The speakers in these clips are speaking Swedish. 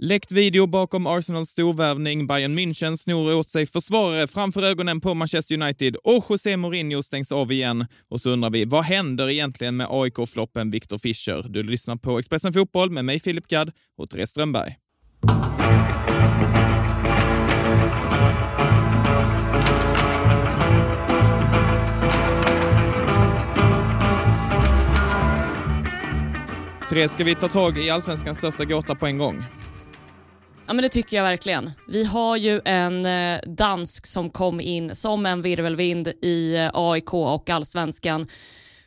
Läckt video bakom Arsenals storvärvning, Bayern München snor åt sig försvarare framför ögonen på Manchester United och José Mourinho stängs av igen. Och så undrar vi, vad händer egentligen med AIK-floppen Victor Fischer? Du lyssnar på Expressen Fotboll med mig Filip Gadd och Therese Strömberg. Therese, ska vi ta tag i allsvenskans största gåta på en gång? Ja men det tycker jag verkligen. Vi har ju en eh, dansk som kom in som en virvelvind i eh, AIK och allsvenskan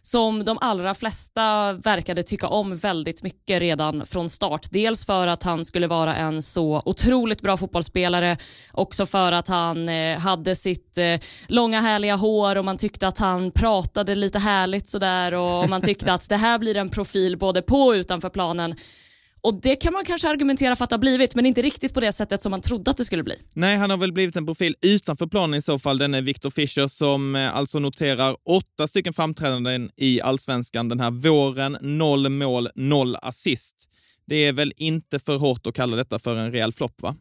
som de allra flesta verkade tycka om väldigt mycket redan från start. Dels för att han skulle vara en så otroligt bra fotbollsspelare, också för att han eh, hade sitt långa härliga hår och man tyckte att han pratade lite härligt sådär och man tyckte att det här blir en profil både på och utanför planen och Det kan man kanske argumentera för att det har blivit, men inte riktigt på det sättet som man trodde att det skulle bli. Nej, han har väl blivit en profil utanför planen i så fall. Den är Victor Fischer som eh, alltså noterar åtta stycken framträdanden i allsvenskan den här våren. Noll mål, noll assist. Det är väl inte för hårt att kalla detta för en rejäl flopp, va?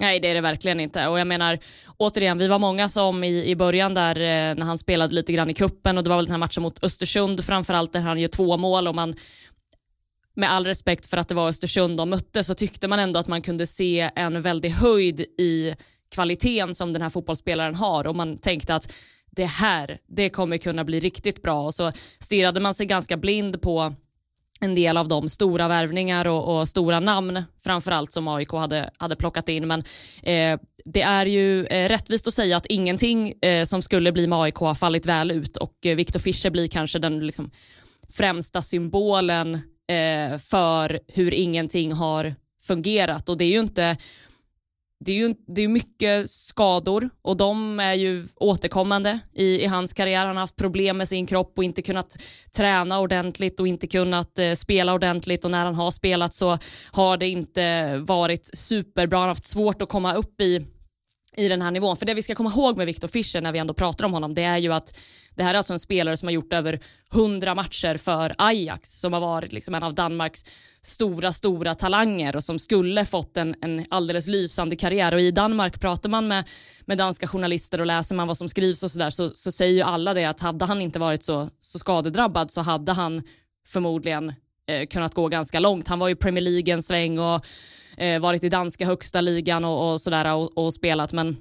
Nej, det är det verkligen inte. Och jag menar, återigen, vi var många som i, i början där eh, när han spelade lite grann i kuppen och det var väl den här matchen mot Östersund framförallt där han gör två mål och man med all respekt för att det var Östersund de mötte så tyckte man ändå att man kunde se en väldig höjd i kvaliteten som den här fotbollsspelaren har. Och man tänkte att det här, det kommer kunna bli riktigt bra. Och så stirrade man sig ganska blind på en del av de stora värvningar och, och stora namn framförallt som AIK hade, hade plockat in. Men eh, det är ju eh, rättvist att säga att ingenting eh, som skulle bli med AIK har fallit väl ut. Och eh, Viktor Fischer blir kanske den liksom, främsta symbolen eh, för hur ingenting har fungerat och det är ju inte det är ju det är mycket skador och de är ju återkommande i, i hans karriär. Han har haft problem med sin kropp och inte kunnat träna ordentligt och inte kunnat eh, spela ordentligt och när han har spelat så har det inte varit superbra. Han har haft svårt att komma upp i i den här nivån. För det vi ska komma ihåg med Viktor Fischer när vi ändå pratar om honom, det är ju att det här är alltså en spelare som har gjort över 100 matcher för Ajax, som har varit liksom en av Danmarks stora, stora talanger och som skulle fått en, en alldeles lysande karriär. Och i Danmark pratar man med, med danska journalister och läser man vad som skrivs och sådär så, så säger ju alla det att hade han inte varit så, så skadedrabbad så hade han förmodligen eh, kunnat gå ganska långt. Han var ju Premier League en sväng och eh, varit i danska högsta ligan och, och sådär och, och, spelat men,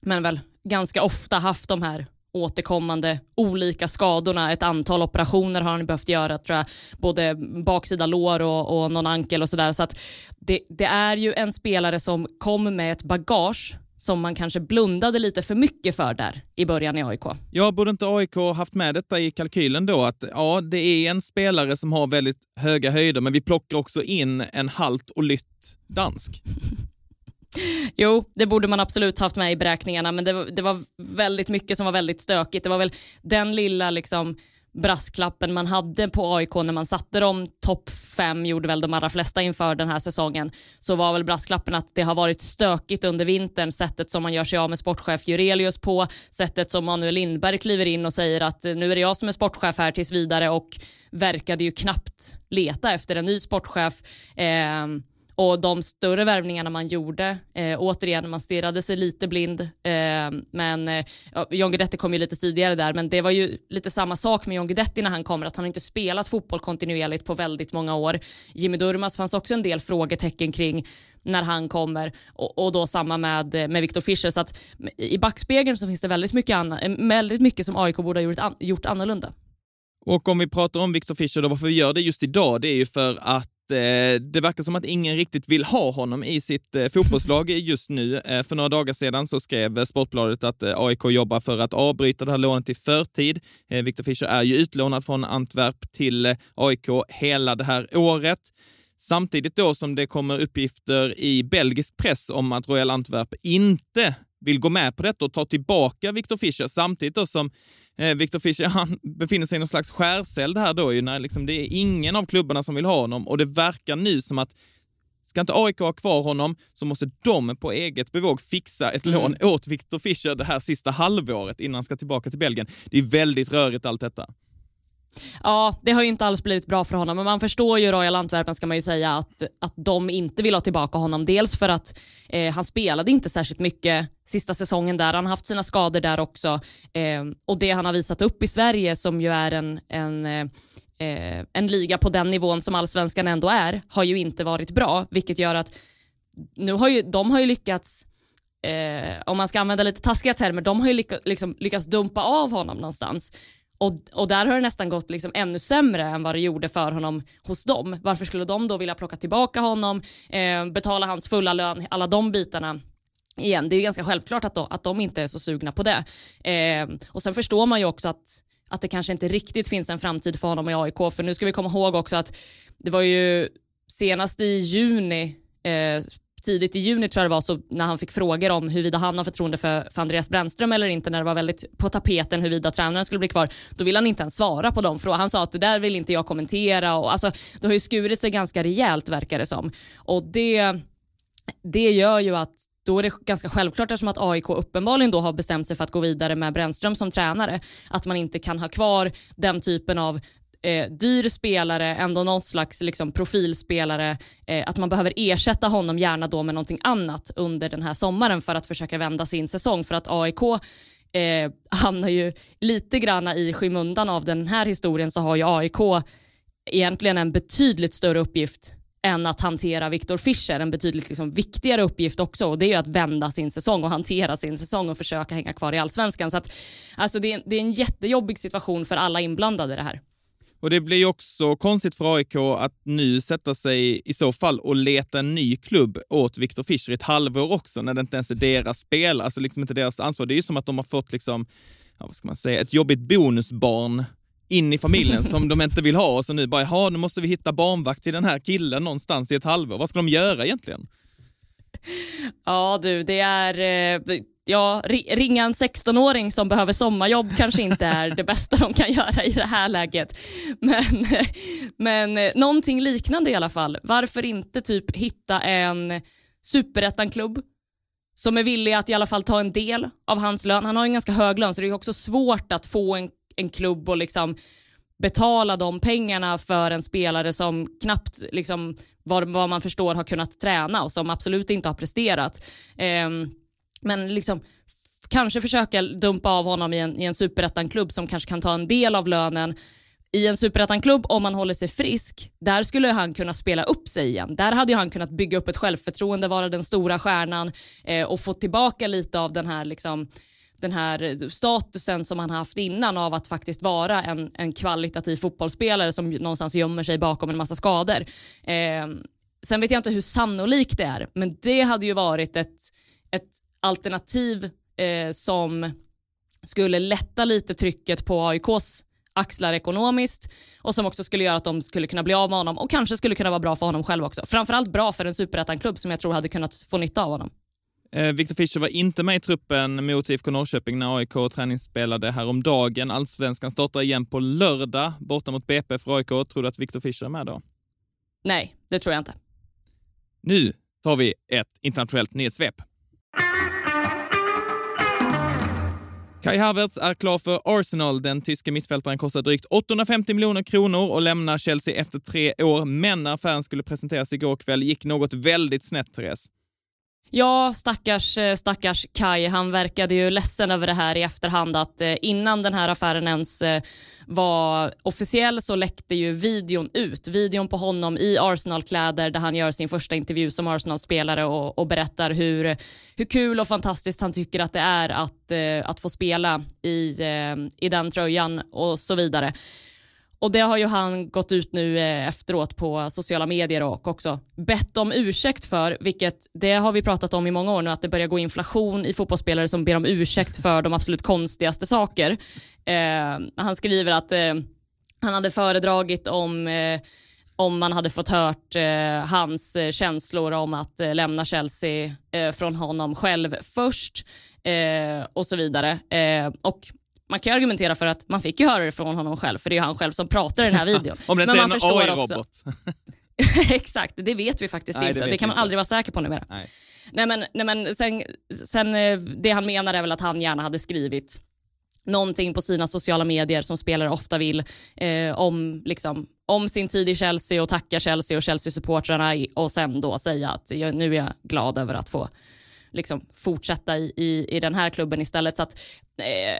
men väl ganska ofta haft de här återkommande olika skadorna. Ett antal operationer har han behövt göra, tror jag. Både baksida lår och, och någon ankel och sådär. Så att det, det är ju en spelare som kom med ett bagage som man kanske blundade lite för mycket för där i början i AIK. Ja, borde inte AIK haft med detta i kalkylen då? Att ja, det är en spelare som har väldigt höga höjder, men vi plockar också in en halt och lytt dansk. Jo, det borde man absolut haft med i beräkningarna, men det var, det var väldigt mycket som var väldigt stökigt. Det var väl den lilla liksom brasklappen man hade på AIK när man satte dem topp fem, gjorde väl de allra flesta inför den här säsongen, så var väl brasklappen att det har varit stökigt under vintern, sättet som man gör sig av med sportchef Jurelius på, sättet som Manuel Lindberg kliver in och säger att nu är det jag som är sportchef här tills vidare och verkade ju knappt leta efter en ny sportchef. Eh, och de större värvningarna man gjorde, eh, återigen, man stirrade sig lite blind. Eh, men eh, John Guidetti kom ju lite tidigare där, men det var ju lite samma sak med John Guidetti när han kommer, att han inte spelat fotboll kontinuerligt på väldigt många år. Jimmy Durmas fanns också en del frågetecken kring när han kommer och, och då samma med, eh, med Victor Fischer. Så att i backspegeln så finns det väldigt mycket, anna, eh, väldigt mycket som AIK borde ha gjort, an, gjort annorlunda. Och om vi pratar om Victor Fischer, då, varför vi gör det just idag, det är ju för att Eh, det verkar som att ingen riktigt vill ha honom i sitt eh, fotbollslag just nu. Eh, för några dagar sedan så skrev eh, Sportbladet att eh, AIK jobbar för att avbryta det här lånet i förtid. Eh, Victor Fischer är ju utlånad från Antwerp till eh, AIK hela det här året. Samtidigt då som det kommer uppgifter i belgisk press om att Royal Antwerp inte vill gå med på detta och ta tillbaka Victor Fischer samtidigt då som eh, Victor Fischer han befinner sig i någon slags skärseld här då ju när liksom det är ingen av klubbarna som vill ha honom och det verkar nu som att Ska inte AIK ha kvar honom så måste de på eget bevåg fixa ett mm. lån åt Victor Fischer det här sista halvåret innan han ska tillbaka till Belgien. Det är väldigt rörigt allt detta. Ja, det har ju inte alls blivit bra för honom, men man förstår ju Royal Antwerpen ska man ju säga att, att de inte vill ha tillbaka honom. Dels för att eh, han spelade inte särskilt mycket sista säsongen där, han har haft sina skador där också. Eh, och det han har visat upp i Sverige som ju är en, en eh, eh en liga på den nivån som allsvenskan ändå är, har ju inte varit bra, vilket gör att nu har ju, de har ju lyckats eh, om man ska använda lite taskiga termer, de har ju lyck liksom, lyckats dumpa av honom någonstans. Och, och där har det nästan gått liksom ännu sämre än vad det gjorde för honom hos dem. Varför skulle de då vilja plocka tillbaka honom, eh, betala hans fulla lön, alla de bitarna igen. Det är ju ganska självklart att, då, att de inte är så sugna på det. Eh, och sen förstår man ju också att, att det kanske inte riktigt finns en framtid för honom i AIK, för nu ska vi komma ihåg också att det var ju senast i juni eh, tidigt i juni tror jag det var, så när han fick frågor om huruvida han har förtroende för, för Andreas Brännström eller inte, när det var väldigt på tapeten huruvida tränaren skulle bli kvar, då ville han inte ens svara på de frågorna. Han sa att det där vill inte jag kommentera och alltså, det har ju skurit sig ganska rejält verkar det som. Och det, det gör ju att då är det ganska självklart eftersom att AIK uppenbarligen då har bestämt sig för att gå vidare med Brännström som tränare, att man inte kan ha kvar den typen av eh, dyr spelare, ändå någon slags liksom, profilspelare, eh, att man behöver ersätta honom gärna då med någonting annat under den här sommaren för att försöka vända sin säsong. För att AIK eh, hamnar ju lite granna i skymundan av den här historien så har ju AIK egentligen en betydligt större uppgift än att hantera Viktor Fischer, en betydligt liksom viktigare uppgift också och det är ju att vända sin säsong och hantera sin säsong och försöka hänga kvar i allsvenskan. Så att, alltså det, är, det är en jättejobbig situation för alla inblandade det här. Och det blir ju också konstigt för AIK att nu sätta sig i så fall och leta en ny klubb åt Viktor Fischer i ett halvår också, när det inte ens är deras spel, alltså liksom inte deras ansvar. Det är ju som att de har fått liksom, ja, vad ska man säga, ett jobbigt bonusbarn in i familjen som de inte vill ha och så nu bara, jaha, nu måste vi hitta barnvakt till den här killen någonstans i ett halvår. Vad ska de göra egentligen? Ja du, det är, eh, ja, ringa en 16-åring som behöver sommarjobb kanske inte är det bästa de kan göra i det här läget. Men, men eh, någonting liknande i alla fall. Varför inte typ hitta en superettan-klubb som är villig att i alla fall ta en del av hans lön. Han har en ganska hög lön så det är också svårt att få en, en klubb och liksom betala de pengarna för en spelare som knappt, liksom, vad, vad man förstår, har kunnat träna och som absolut inte har presterat. Um, men liksom kanske försöka dumpa av honom i en, i en superettan-klubb som kanske kan ta en del av lönen i en superettan-klubb, om han håller sig frisk, där skulle han kunna spela upp sig igen. Där hade han kunnat bygga upp ett självförtroende, vara den stora stjärnan eh, och få tillbaka lite av den här, liksom, den här statusen som han haft innan av att faktiskt vara en, en kvalitativ fotbollsspelare som någonstans gömmer sig bakom en massa skador. Eh, sen vet jag inte hur sannolikt det är, men det hade ju varit ett, ett alternativ eh, som skulle lätta lite trycket på AIKs axlar ekonomiskt och som också skulle göra att de skulle kunna bli av med honom och kanske skulle kunna vara bra för honom själv också. Framförallt bra för en superettan-klubb som jag tror hade kunnat få nytta av honom. Eh, Viktor Fischer var inte med i truppen mot IFK Norrköping när AIK träningsspelade häromdagen. Allsvenskan startar igen på lördag borta mot BP för AIK. Tror du att Viktor Fischer är med då? Nej, det tror jag inte. Nu tar vi ett internationellt nyhetssvep. Kai Havertz är klar för Arsenal. Den tyske mittfältaren kostar drygt 850 miljoner kronor och lämnar Chelsea efter tre år. Men när affären skulle presenteras igår kväll gick något väldigt snett, Therese. Ja, stackars, eh, stackars Kai. Han verkade ju ledsen över det här i efterhand att eh, innan den här affären ens eh, var officiell så läckte ju videon ut. Videon på honom i Arsenal-kläder där han gör sin första intervju som Arsenal-spelare och, och, berättar hur, hur kul och fantastiskt han tycker att det är att, att få spela i, i den tröjan och så vidare. Och det har ju han gått ut nu eh, efteråt på sociala medier och också bett om ursäkt för, vilket det har vi pratat om i många år nu, att det börjar gå inflation i fotbollsspelare som ber om ursäkt för de absolut konstigaste saker. Eh, han skriver att eh, han hade föredragit om eh, om man hade fått hört eh, hans eh, känslor om att eh, lämna Chelsea eh, från honom själv först eh, och så vidare. Eh, och man kan ju argumentera för att man fick ju höra det från honom själv, för det är han själv som pratar i den här videon. Om det inte är en AI-robot. Exakt, det vet vi faktiskt nej, inte. Det, det kan man inte. aldrig vara säker på numera. Nej. Nej men, nej, men sen, sen, eh, det han menar är väl att han gärna hade skrivit någonting på sina sociala medier som spelare ofta vill eh, om, liksom, om sin tid i Chelsea och tacka Chelsea och Chelsea-supportrarna och sen då säga att jag, nu är jag glad över att få liksom, fortsätta i, i, i den här klubben istället. Så att, eh,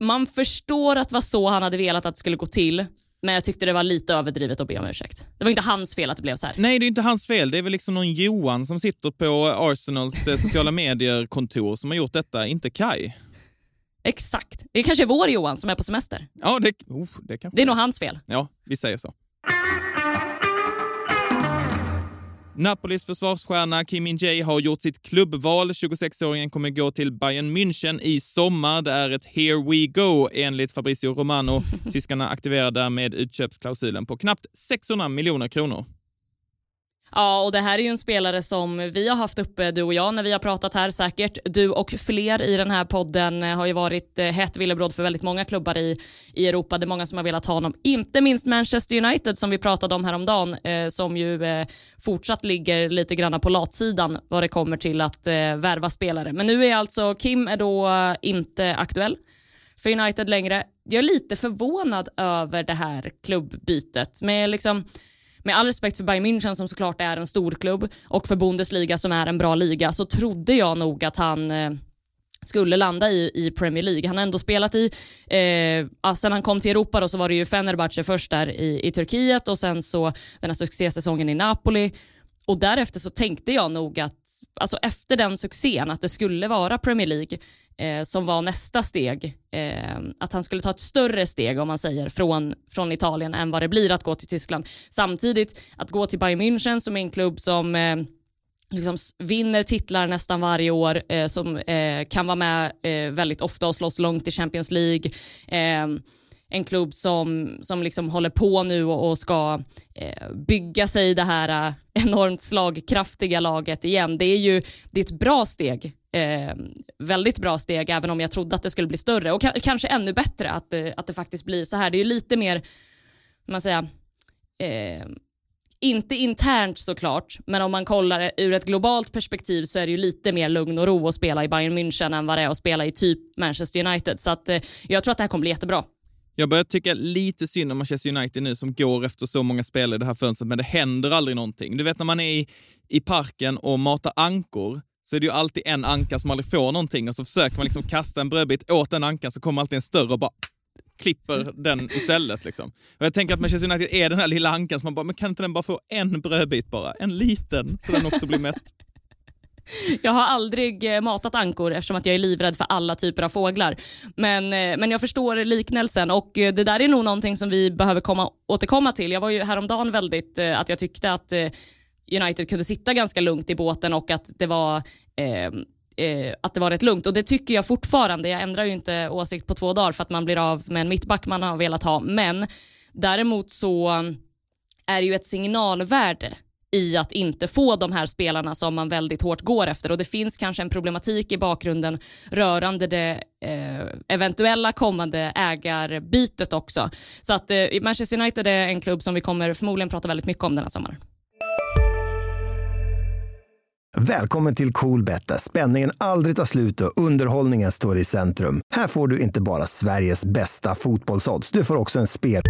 man förstår att det var så han hade velat att det skulle gå till. Men jag tyckte det var lite överdrivet att be om ursäkt. Det var inte hans fel att det blev så här. Nej, det är inte hans fel. Det är väl liksom någon Johan som sitter på Arsenals eh, sociala medier-kontor som har gjort detta, inte Kai. Exakt. Det kanske är vår Johan som är på semester. Ja, det, oh, det, kanske det är nog hans fel. Ja, vi säger så. Napolis försvarsstjärna Kim Min-Jae har gjort sitt klubbval. 26-åringen kommer gå till Bayern München i sommar. Det är ett “here we go” enligt Fabrizio Romano. Tyskarna aktiverar därmed utköpsklausulen på knappt 600 miljoner kronor. Ja, och det här är ju en spelare som vi har haft uppe, du och jag, när vi har pratat här säkert. Du och fler i den här podden eh, har ju varit eh, hett villebråd för väldigt många klubbar i, i Europa. Det är många som har velat ha honom. Inte minst Manchester United som vi pratade om häromdagen, eh, som ju eh, fortsatt ligger lite grann på latsidan vad det kommer till att eh, värva spelare. Men nu är alltså Kim är då eh, inte aktuell för United längre. Jag är lite förvånad över det här klubbytet med liksom med all respekt för Bayern München som såklart är en storklubb och för Bundesliga som är en bra liga så trodde jag nog att han eh, skulle landa i, i Premier League. Han har ändå spelat i, eh, sen han kom till Europa då så var det ju Fenerbahce först där i, i Turkiet och sen så den här succésäsongen i Napoli och därefter så tänkte jag nog att, alltså efter den succén, att det skulle vara Premier League eh, som var nästa steg. Eh, att han skulle ta ett större steg, om man säger, från, från Italien än vad det blir att gå till Tyskland. Samtidigt, att gå till Bayern München som är en klubb som eh, liksom vinner titlar nästan varje år, eh, som eh, kan vara med eh, väldigt ofta och slåss långt i Champions League eh, en klubb som, som liksom håller på nu och, och ska eh, bygga sig det här eh, enormt slagkraftiga laget igen. Det är ju det är ett bra steg. Eh, väldigt bra steg, även om jag trodde att det skulle bli större. Och kanske ännu bättre att, eh, att det faktiskt blir så här. Det är ju lite mer, man säger, eh, inte internt såklart, men om man kollar ur ett globalt perspektiv så är det ju lite mer lugn och ro att spela i Bayern München än vad det är att spela i typ Manchester United. Så att, eh, jag tror att det här kommer bli jättebra. Jag börjar tycka lite synd om Manchester United nu som går efter så många spelare i det här fönstret, men det händer aldrig någonting. Du vet när man är i, i parken och matar ankor, så är det ju alltid en anka som aldrig får någonting och så försöker man liksom kasta en brödbit åt den ankan så kommer alltid en större och bara klipper den istället. Liksom. Och jag tänker att Manchester United är den här lilla ankan som man bara, men kan inte den bara få en brödbit bara? En liten, så den också blir mätt. Jag har aldrig eh, matat ankor eftersom att jag är livrädd för alla typer av fåglar. Men, eh, men jag förstår liknelsen och eh, det där är nog någonting som vi behöver komma, återkomma till. Jag var ju häromdagen väldigt, att jag tyckte att United kunde sitta ganska lugnt i båten och att det var ehm, eh, att det var rätt lugnt och det tycker jag fortfarande. Jag ändrar ju inte åsikt på två dagar för att man blir av med en mittback man har velat ha. Men däremot så är det ju ett signalvärde i att inte få de här spelarna som man väldigt hårt går efter och det finns kanske en problematik i bakgrunden rörande det eh, eventuella kommande ägarbytet också. Så att eh, Manchester United är en klubb som vi kommer förmodligen prata väldigt mycket om den här sommaren. Välkommen till Coolbet där spänningen aldrig tar slut och underhållningen står i centrum. Här får du inte bara Sveriges bästa fotbollsodds, du får också en spel...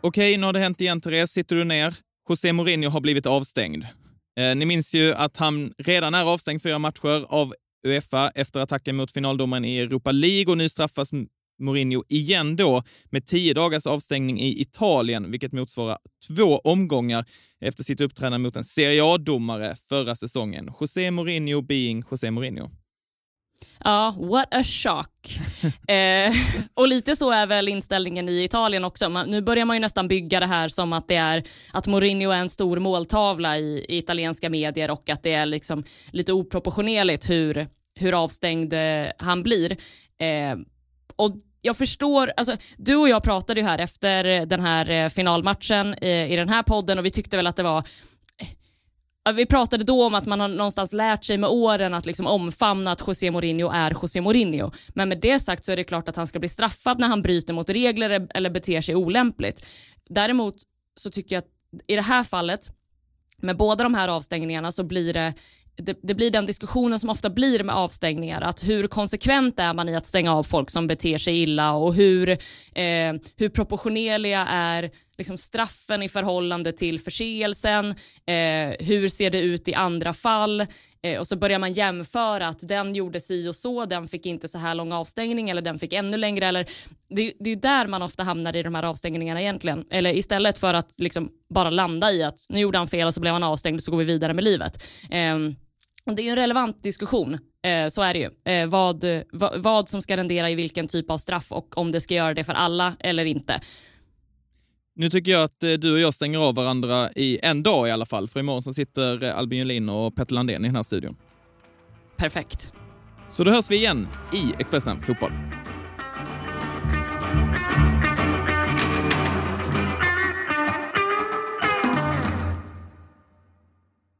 Okej, nu har det hänt igen, Therese. Sitter du ner? José Mourinho har blivit avstängd. Eh, ni minns ju att han redan är avstängd fyra matcher av Uefa efter attacken mot finaldomaren i Europa League och nu straffas Mourinho igen då med tio dagars avstängning i Italien, vilket motsvarar två omgångar efter sitt uppträdande mot en Serie A-domare förra säsongen. José Mourinho being José Mourinho. Ja, what a shock. eh, och lite så är väl inställningen i Italien också. Man, nu börjar man ju nästan bygga det här som att det är att Mourinho är en stor måltavla i, i italienska medier och att det är liksom lite oproportionerligt hur, hur avstängd eh, han blir. Eh, och jag förstår, alltså, du och jag pratade ju här efter den här eh, finalmatchen eh, i den här podden och vi tyckte väl att det var vi pratade då om att man har någonstans lärt sig med åren att liksom omfamna att José Mourinho är José Mourinho. Men med det sagt så är det klart att han ska bli straffad när han bryter mot regler eller beter sig olämpligt. Däremot så tycker jag att i det här fallet med båda de här avstängningarna så blir det det, det, blir den diskussionen som ofta blir med avstängningar, att hur konsekvent är man i att stänga av folk som beter sig illa och hur, eh, hur proportionerliga är liksom straffen i förhållande till förseelsen, eh, hur ser det ut i andra fall eh, och så börjar man jämföra att den gjorde si och så, den fick inte så här lång avstängning eller den fick ännu längre eller det, det är där man ofta hamnar i de här avstängningarna egentligen, eller istället för att liksom bara landa i att nu gjorde han fel och så blev han avstängd och så går vi vidare med livet. Ehm, det är ju en relevant diskussion, eh, så är det ju. Eh, vad, vad, som ska rendera i vilken typ av straff och om det ska göra det för alla eller inte. Nu tycker jag att eh, du och jag stänger av varandra i en dag i alla fall, för imorgon så sitter Albin Julin och Petter Landén i den här studion. Perfekt. Så då hörs vi igen i Expressen Fotboll.